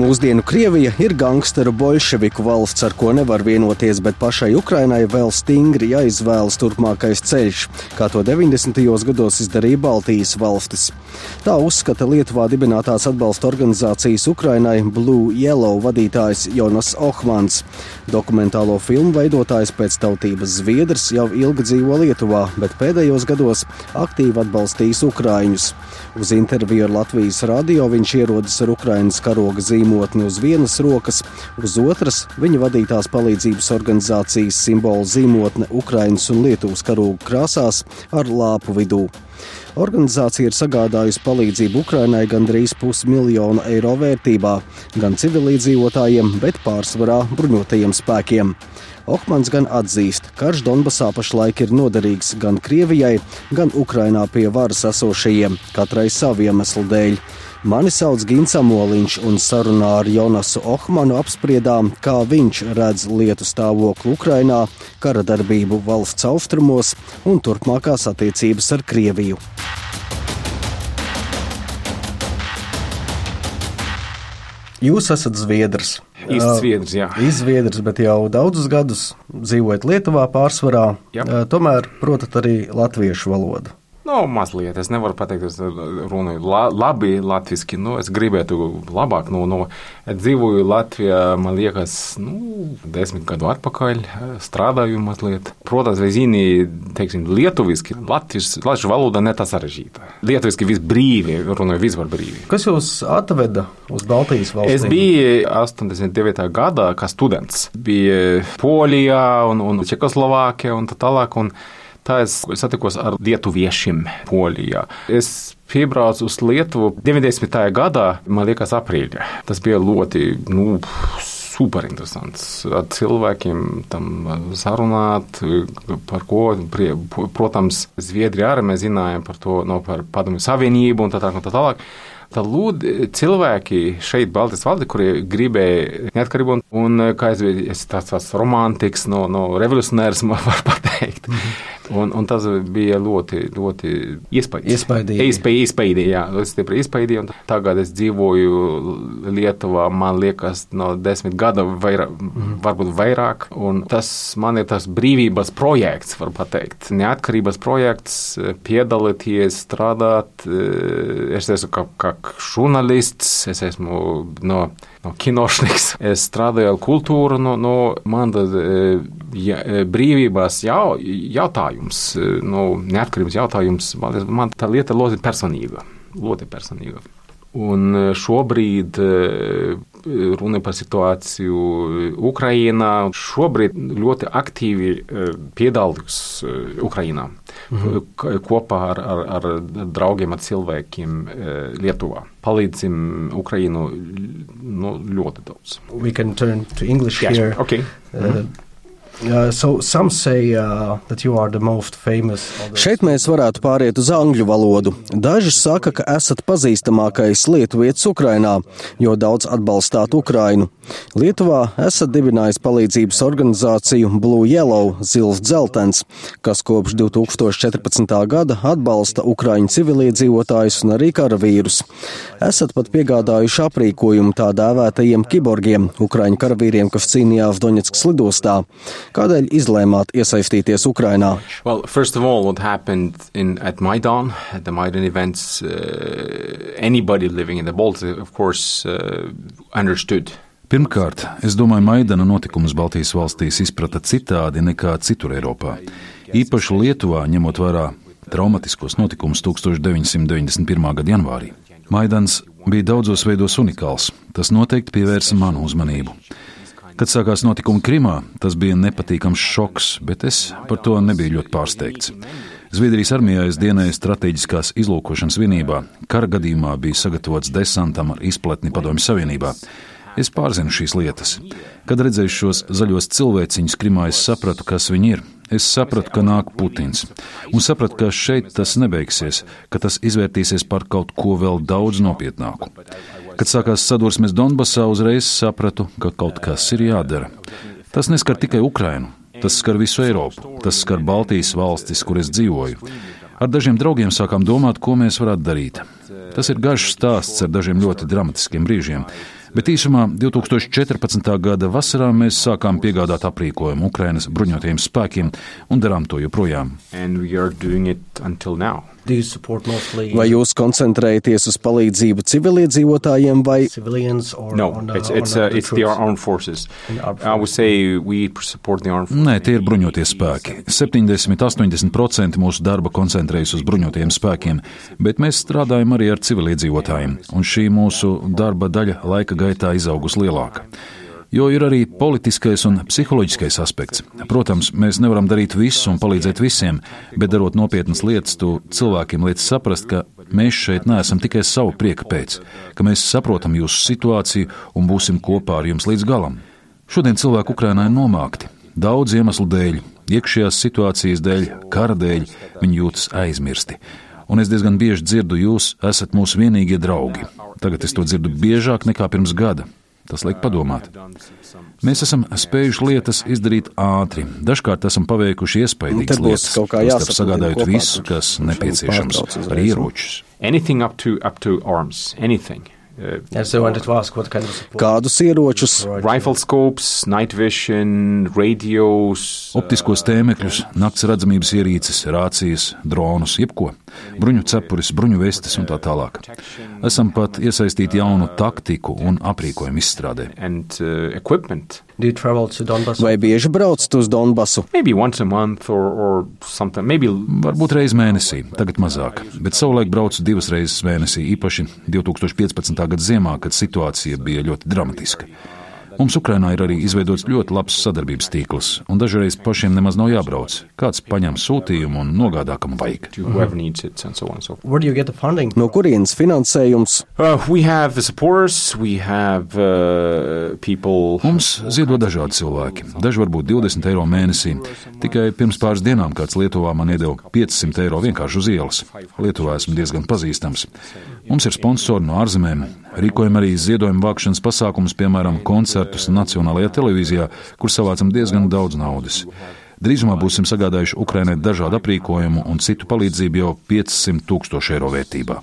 Mūsdienu Krievija ir gangsteru bolševiku valsts, ar ko nevar vienoties, bet pašai Ukrainai vēl stingri jāizvēlas turpmākais ceļš, kā to 90. gados izdarīja Baltijas valstis. Tā uzskata Lietuvā dibinātās atbalsta organizācijas Ukrainai Blue Yellow vadītājs Jonas Ohmans. Dokumentālo filmu veidotājs pēc tautības Zviedrs jau ilgi dzīvo Lietuvā, bet pēdējos gados aktīvi atbalstījis Ukraiņus. Uz interviju ar Latvijas radio viņš ierodas ar Ukrainas karoga zīmotni uz vienas rokas, uz otras viņa vadītās palīdzības organizācijas simbolu zīmotne Ukrainas un Lietuvas karoga krāsās ar lāpu vidū. Organizācija ir sagādājusi palīdzību Ukrainai gandrīz pusmiljonu eiro vērtībā, gan civilīdzīvotājiem, bet pārsvarā bruņotajiem spēkiem. Okmans gan atzīst, ka karš Donbasā pašlaik ir noderīgs gan Krievijai, gan Ukrainā pie varas esošajiem, katrai savu iemeslu dēļ. Mani sauc Gins Amoliņš, un sarunā ar Jonasu Ohmanu apspriedām, kā viņš redz lietu stāvokli Ukrainā, kara darbību valsts austrumos un turpmākās attiecības ar Krieviju. Jūs esat Zviedrs. Īsts Zviedrs, jā. Izviedrs, bet jau daudzus gadus dzīvojat Lietuvā pārsvarā. Jā. Tomēr protat arī latviešu valodu. Nu, mazliet, es nevaru pateikt, es runāju la, labi latviešu. Nu, es gribētu labāk. Nu, nu, dzīvoju Latvijā, man liekas, nu, desmit gadu atpakaļ. Strādāju mazliet. Protams, vai zini, teiksim, lietuviski, latviešu, latviešu valoda ne tā sarežģīta. Lietuviski viss brīvi, runāju vispār brīvi. Kas jūs atveda uz Baltijas valstīm? Es biju 89. gadā kā students. Biju Polijā un, un Čekoslovākijā un tā tālāk. Un Tā es satikos ar lietuviešiem Polijā. Es piebraucu uz Lietuvu 90. gadā, man liekas, aprīļā. Tas bija ļoti, nu, superinteresants. Ar cilvēkiem tam sarunāt, par ko, protams, Zviedrijā arī mēs zinājām par to, no par padomju savienību un tā tālāk. Tā tālāk. Tad lūdzu, cilvēki šeit, Baltijas valstī, kuri gribēja neatkarību, un, un kā es biju, es tāds, tāds romantiks, no, no revolucionārs, man var pateikt. -hmm. Un, un tas bija ļoti, ļoti iespaidīgi. Iespaidīgi. Jā, ļoti iespaidīgi. Tagad es dzīvoju Lietuvā, man liekas, no desmit gada, vairāk, mm varbūt vairāk. Un tas man ir tas brīvības projekts, var pateikt. Neatkarības projekts, piedalīties, strādāt. Es esmu kā, kā žurnālists, es esmu no no kinošniks. Es strādāju ar kultūru, no, no man tad ja, brīvības jau, jautājums, no neatkarības jautājums, man, man tā lieta ļoti personīga. Ļoti personīga. Un šobrīd runa par situāciju Ukrajinā. Šobrīd ļoti aktīvi piedalījos Ukrajinā mhm. kopā ar, ar, ar draugiem, ar cilvēkiem Lietuvā. Palīdzam Ukrajinu nu, ļoti daudz. We can turn to English yes. here. Okay. Mm -hmm. Uh, so say, uh, Šeit mēs varētu pāriet uz angļu valodu. Daži saka, ka esat pazīstamākais lietuvietis Ukrainā, jo daudz atbalstāt Ukrainu. Lietuvā esat dibinājis palīdzības organizāciju Blue Yellow Zils Dzeltens, kas kopš 2014. gada atbalsta Ukraiņu civiliedzīvotājus un arī karavīrus. Esat pat piegādājuši aprīkojumu tā dēvētajiem kiborgiem, Ukraiņu karavīriem, kas cīnījās Doņetskas lidostā. Kādēļ izlēmāt iesaistīties Ukrainā? Well, first of all, what happened in, at Maidan, at the Maidan events, uh, anybody living in the Baltics, of course, uh, understood. Pirmkārt, es domāju, Maidana notikumus Baltijas valstīs izprata citādi nekā citur Eiropā. Īpaši Lietuvā, ņemot vērā traumatiskos notikumus 1991. gada janvārī. Maidans bija daudzos veidos unikāls. Tas noteikti pievērsa manu uzmanību. Kad sākās notikumi Krimā, tas bija nepatīkams šoks, bet es par to nebiju ļoti pārsteigts. Zviedrijas armijā es dienēju strateģiskās izlūkošanas vienībā. Kara gadījumā bija sagatavots desantam ar izpletni Padomju Savienībā. Es pārzinu šīs lietas. Kad redzēju šos zaļos cilvēciņus Krimā, es sapratu, kas viņi ir. Es sapratu, ka nāk Putins, un sapratu, ka šeit tas nebeigsies, ka tas izvērtīsies par kaut ko vēl daudz nopietnāku. Kad sākās sadursmes Donbasā, uzreiz sapratu, ka kaut kas ir jādara. Tas neskar tikai Ukrainu, tas skar visu Eiropu, tas skar Baltijas valstis, kur es dzīvoju. Ar dažiem draugiem sākām domāt, ko mēs varētu darīt. Tas ir garš stāsts ar dažiem ļoti dramatiskiem brīžiem. Bet īsumā 2014. gada vasarā mēs sākām piegādāt aprīkojumu Ukrainas bruņotajiem spēkiem un darām to joprojām. Vai jūs koncentrējaties uz palīdzību civiliedzīvotājiem vai? No, it's, it's, uh, it's the armed forces. I would say we support the armed forces. Nē, tie ir bruņotie spēki. 70-80% mūsu darba koncentrējas uz bruņotajiem spēkiem, bet mēs strādājam arī ar civiliedzīvotājiem, un šī mūsu darba daļa laika gaitā izaugus lielāka. Jo ir arī politiskais un psiholoģiskais aspekts. Protams, mēs nevaram darīt visu un palīdzēt visiem, bet darot nopietnas lietas, tu cilvēkiem liec saprast, ka mēs šeit neesam tikai savu prieka pēc, ka mēs saprotam jūsu situāciju un būsim kopā ar jums līdz galam. Šodien cilvēki Ukrainā ir nomākti. Daudz iemeslu dēļ, iekšējās situācijas dēļ, kara dēļ, viņi jūtas aizmirsti un es diezgan bieži dzirdu, jūs esat mūsu vienīgie draugi. Tagad es to dzirdu biežāk nekā pirms gada. Tas liek padomāt. Mēs esam spējuši lietas izdarīt ātri. Dažkārt esam paveikuši iespaidīgas būs lietas, tostarp sagādājot visu, kas nepieciešams, arī nu. ieročus. Anything up to, up to arms, anything. Uh, so I wanted to ask what kind of support. Kādus ieročus? rifle scopes, night vision, radios. Optiskos tēmekļus, nakts redzamības ierīces, rācijas, dronus, jebko, bruņu cepures, bruņu vestes un tā tālāk. Esam pat iesaistīti jaunu taktiku un aprīkojumu izstrādē. and uh, equipment. Do you travel to Donbass? Vai bieži braucat uz Donbasu? Maybe once a month or, or something. Maybe Varbūt reizi mēnesī, tagad mazāk, bet savulaik braucu divas reizes mēnesī, īpaši 2015. gada ziemā, kad situācija bija ļoti dramatiska. Mums Ukrainā ir arī izveidots ļoti labs sadarbības tīkls, un dažreiz pašiem nemaz nav jābrauc. Kāds paņem sūtījumu un nogādā, kam vajag. funding? No kurienes finansējums? Uh, we have the supporters, we have uh, people. Mums ziedo dažādi cilvēki. Daži varbūt 20 eiro mēnesī. Tikai pirms pāris dienām kāds Lietuvā man iedeva 500 eiro vienkārši uz ielas. Lietuvā esmu diezgan pazīstams. Mums ir sponsori no ārzemēm. Rīkojam arī ziedojumu vākšanas pasākumus, piemēram, koncertus Nacionālajā televīzijā, kur savācam diezgan daudz naudas. Drīzumā būsim sagādājuši Ukrainai dažādu aprīkojumu un citu palīdzību jau 500 tūkstošu eiro vērtībā.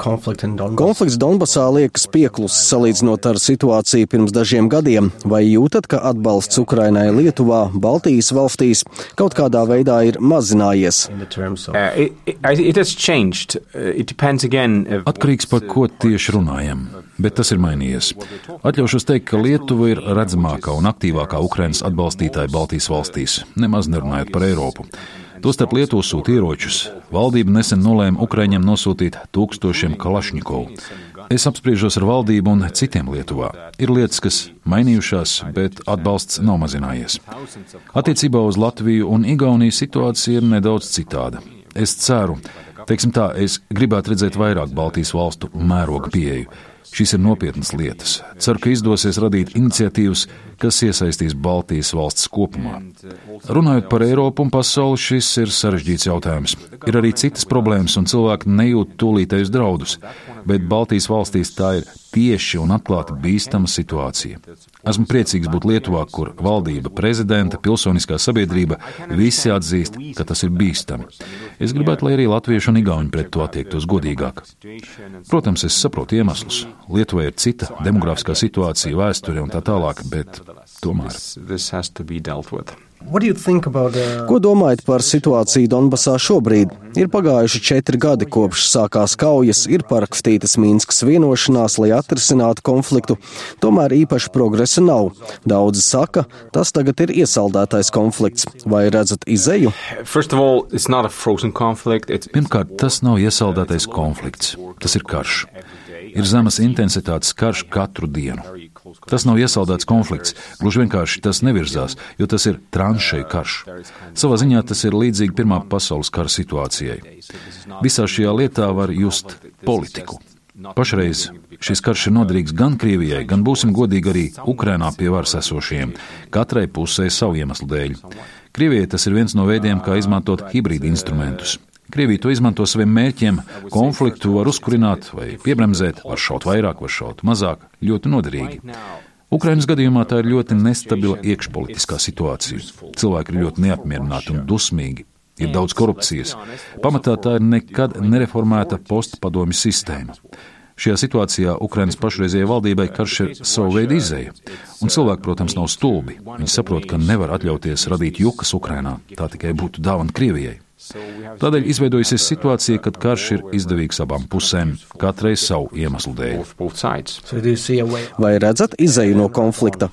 Konflikts Donbasā liekas pieklusis salīdzinot ar situāciju pirms dažiem gadiem. Vai jūtat, ka atbalsts Ukrainai Lietuvā, Baltijas valstīs kaut kādā veidā ir mazinājies? Uh. Uh, it depends again. If Atkarīgs par ko tieši runājam, bet tas ir mainījies. Atļaušos teikt, ka Lietuva ir redzamākā un aktīvākā Ukrainas atbalstītāja Baltijas valstīs, nemaz nerunājot par Eiropu. Tostarp Lietuva sūta ieročus. Valdība nesen nolēma Ukraiņiem nosūtīt tūkstošiem kalašņikovu. Es apspriežos ar valdību un citiem Lietuvā. Ir lietas, kas mainījušās, bet atbalsts nav mazinājies. Attiecībā uz Latviju un Igauniju situācija ir nedaudz citāda. Es ceru, teiksim tā, es gribētu redzēt vairāk Baltijas valstu mēroga pieeju. Šīs ir nopietnas lietas. Ceru, ka izdosies radīt iniciatīvas, kas iesaistīs Baltijas valsts kopumā. Runājot par Eiropu un pasauli, šis ir sarežģīts jautājums. Ir arī citas problēmas, un cilvēki nejūt tūlītējus draudus, bet Baltijas valstīs tā ir tieši un atklāti bīstama situācija. Esmu priecīgs būt Lietuvā, kur valdība, prezidenta, pilsoniskā sabiedrība visi atzīst, ka tas ir bīstami. Es gribētu, lai arī latvieši un igauņi pret to attiektos godīgāk. Protams, es saprotu iemeslus. Lietuvai ir cita demografiskā situācija, vēsture un tā tālāk, bet tomēr. this, this has to be dealt with. what do you think about uh, Ko domājat par situāciju Donbasā šobrīd? Ir pagājuši četri gadi kopš sākās kaujas, ir parakstītas Mīnskas vienošanās, lai atrisinātu konfliktu. Tomēr īpaši progresa nav. Daudzi saka, tas tagad ir iesaldētais konflikts. Vai redzat izeju? First of all, it's not a frozen conflict. It's Pirmkārt, tas nav iesaldētais konflikts. Tas ir karš. Ir zemes intensitātes karš katru dienu. Tas nav iesaldēts konflikts. Gluži vienkārši tas nevirzās, jo tas ir tranšēju karš. Savā ziņā tas ir līdzīgi Pirmā pasaules kara situācijai. Visā šajā lietā var just politiku. Pašreiz šis karš ir noderīgs gan Krievijai, gan būsim godīgi arī Ukrainā pie varas esošiem, katrai pusē savu iemeslu dēļ. Krievijai tas ir viens no veidiem, kā izmantot hibrīdu instrumentus. Krievija to izmanto saviem mērķiem. Konfliktu var uzkurināt vai piebremzēt, var šaut vairāk, var šaut mazāk. Ļoti noderīgi. Ukrainas gadījumā tā ir ļoti nestabila iekšpolitiskā situācija. Cilvēki ir ļoti neapmierināti un dusmīgi. ir daudz korupcijas. Pamatā tā ir nekad nereformēta postpadomju sistēma. Šajā situācijā Ukrainas pašreizējai valdībai karš ir savu veidu izēja. Un cilvēki, protams, nav stulbi. Viņi saprot, ka nevar atļauties radīt jukas Ukrainā. Tā tikai būtu dāvana Krievijai. Tādēļ izveidojusies situācija, kad karš ir izdevīgs abām pusēm, katrai savu iemeslu dēļ. Vai redzat izēju no konflikta?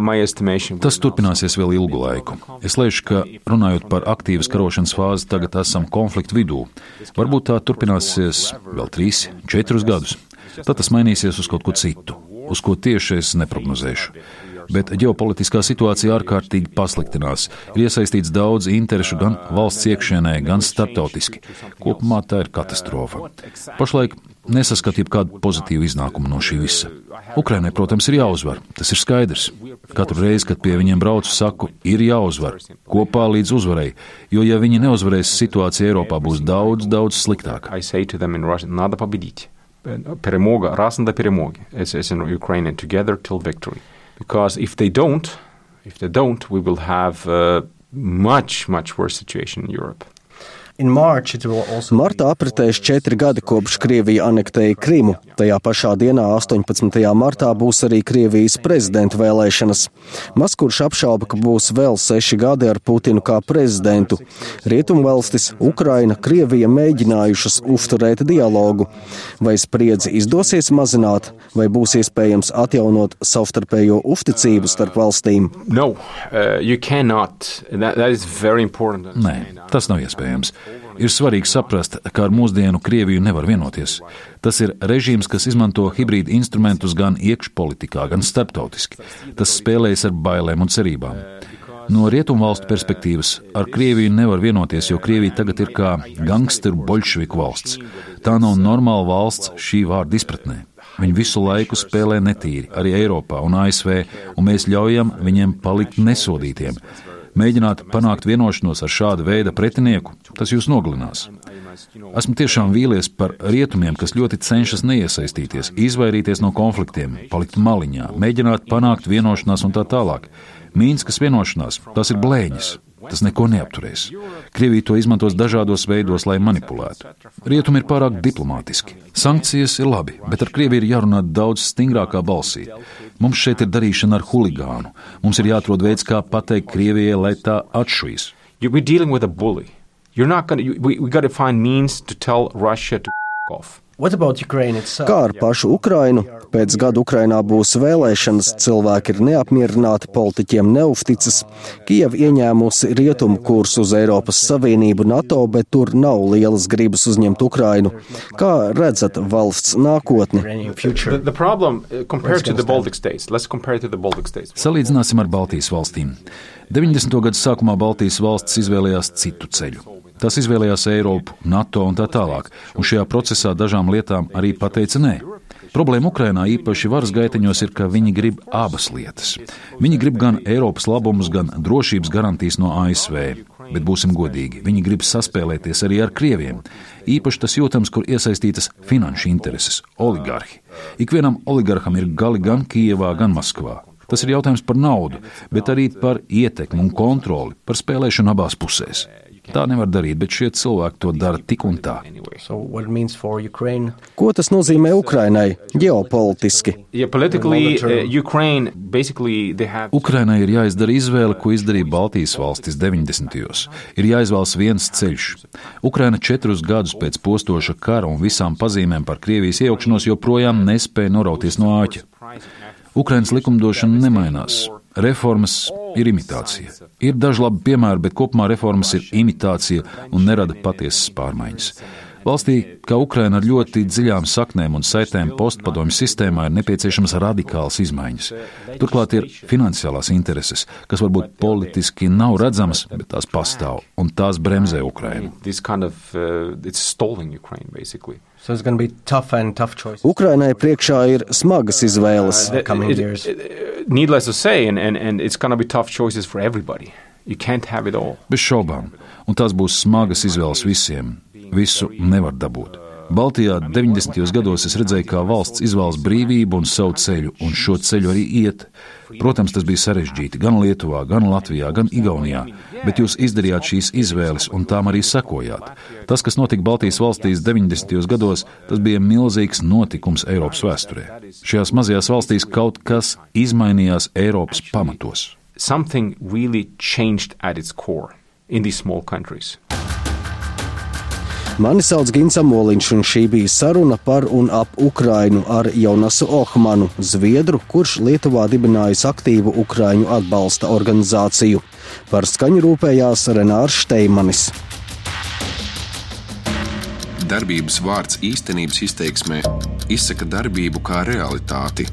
My estimation. Tas turpināsies vēl ilgu laiku. Es lieku, ka runājot par aktīvas karošanas fāzi, tagad esam konfliktu vidū. Varbūt tā turpināsies vēl trīs, četrus gadus. Tad tas mainīsies uz kaut ko citu, uz ko tieši es neprognozēšu Bet ģeopolitiskā situācija ārkārtīgi pasliktinās. Ir iesaistīts daudz interešu gan valsts iekšienē, gan starptautiski. Kopumā tā ir katastrofa. Pašlaik nesaskatu jebkādu pozitīvu iznākumu no šī visa. Ukrainai, protams, ir jāuzvar. Tas ir skaidrs. Katru reizi, kad pie viņiem braucu, saku, ir jāuzvar. Kopā līdz uzvarai. Jo, ja viņi neuzvarēs, situācija Eiropā būs daudz, daudz sliktāka. I say to them in Russian, надо победить. Перемога, раз до перемоги, as, as in Ukrainian, together till victory. Because if they don't, if they don't, we will have a much, much worse situation in Europe. Martā apritēs četri gadi kopš Krievija anektēja Krimu. Tajā pašā dienā, 18. martā, būs arī Krievijas prezidenta vēlēšanas. Maskurš apšauba, ka būs vēl seši gadi ar Putinu kā prezidentu. Rietumvalstis, Ukraina, Krievija mēģinājušas uzturēt dialogu. Vai spriedzi izdosies mazināt, vai būs iespējams atjaunot savstarpējo uzticību starp valstīm? No, uh, you cannot. That, that is very important. to Nē, tas nav iespējams. Ir svarīgi saprast, ka ar mūsdienu Krieviju nevar vienoties. Tas ir režīms, kas izmanto hibrīdu instrumentus gan iekšpolitikā, gan starptautiski. Tas spēlējas ar bailēm un cerībām. No rietumvalstu perspektīvas ar Krieviju nevar vienoties, jo Krievija tagad ir kā gangsteru bolševiku valsts. Tā nav normāla valsts šī vārda izpratnē. Viņi visu laiku spēlē netīri, arī Eiropā un ASV, un mēs ļaujam viņiem palikt nesodītiem. Mēģināt panākt vienošanos ar šādu veidu pretinieku, tas jūs nogalinās. Esmu tiešām vīlies par rietumiem, kas ļoti cenšas neiesaistīties, izvairīties no konfliktiem, palikt maliņā, mēģināt panākt vienošanās un tā tālāk. Mīnskas vienošanās, tas ir blēņas. Tas neko neapturēs. Krievija to izmantos dažādos veidos, lai manipulētu. Rietumi ir pārāk diplomātiski. Sankcijas ir labi, bet ar Krieviju ir jārunā daudz stingrākā balsī. Mums šeit ir darīšana ar huligānu. Mums ir jāatrod veids, kā pateikt Krievijai, lai tā atšuīs. You, we're dealing with a bully. You're not going to, we, we got to find means to tell Russia to f- off. What about Ukraine itself? Kā ar pašu Ukrainu? Pēc gada Ukrainā būs vēlēšanas, cilvēki ir neapmierināti, politiķiem neuzticas. Kieva ieņēmusi rietumu kursu uz Eiropas Savienību, NATO, bet tur nav lielas gribas uzņemt Ukrainu. Kā redzat valsts nākotni? Ukrainian The, future. the problem, uh, compared to gonna the Baltic states, let's compare it to the Baltic states. Salīdzināsim ar Baltijas valstīm. 90. gadu sākumā Baltijas valstis izvēlējās citu ceļu. Tas izvēlējās Eiropu, NATO un tā tālāk, un šajā procesā dažām lietām arī pateica nē. Problēma Ukrainā īpaši varas gaiteņos ir, ka viņi grib abas lietas. Viņi grib gan Eiropas labumus, gan drošības garantijas no ASV. Bet būsim godīgi, viņi grib saspēlēties arī ar krieviem. Īpaši tas jūtams, kur iesaistītas finanšu intereses, oligarhi. Ikvienam oligarham ir gali gan Kijevā, gan Maskavā. Tas ir jautājums par naudu, bet arī par ietekmi un kontroli, par spēlēšanu abās pusēs. Tā nevar darīt, bet šie cilvēki to dara tik un tā. So, what it means for Ukraine? Ko tas nozīmē Ukrainai ģeopolitiski? Uh. Ukrainai ir jāizdara izvēle, ko izdarīja Baltijas valstis 90. gados. Ir jāizvēlas viens ceļš. Ukraina četrus gadus pēc postoša kara un visām pazīmēm par Krievijas iejaukšanos joprojām nespēja norauties no āķa. Ukrainas likumdošana nemainās. Reformas ir imitācija. Ir daži labi piemēri, bet kopumā reformas ir imitācija un nerada patiesas pārmaiņas. Valstī, kā Ukraina ar ļoti dziļām saknēm un saitēm postpadomju sistēmā, ir nepieciešamas radikālas izmaiņas. Turklāt ir finansiālās intereses, kas varbūt politiski nav redzamas, bet tās pastāv, un tās bremzē Ukrainu. This kind of uh, it's stalling Ukraine basically. So it's going to be tough and tough choices. Ukrainai priekšā ir smagas izvēles. Years. it- it- needless to say, and, and, and it's going to be tough choices for everybody. You can't have it all. Bez šaubām, un tās būs smagas izvēles visiem. Visu nevar dabūt. Baltijā 90. gados es redzēju, kā valsts izvēlas brīvību un savu ceļu, un šo ceļu arī iet. Protams, tas bija sarežģīti gan Lietuvā, gan Latvijā, gan Igaunijā, bet jūs izdarījāt šīs izvēles un tām arī sekojāt. Tas, kas notika Baltijas valstīs 90. gados, tas bija milzīgs notikums Eiropas vēsturē. Šajās mazajās valstīs kaut kas izmainījās Eiropas pamatos. Something really changed at its core in these small countries. Mani sauc Gins Amoliņš, un šī bija saruna par un ap Ukrainu ar Jonasu Ohmanu, Zviedru, kurš Lietuvā dibinājis aktīvu Ukraiņu atbalsta organizāciju. Par skaņu rūpējās Renārs Šteimanis. Darbības vārds īstenības izteiksmē izsaka darbību kā realitāti.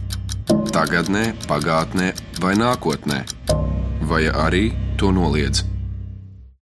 Tagatnē, pagātnē vai nākotnē, vai arī to noliedz.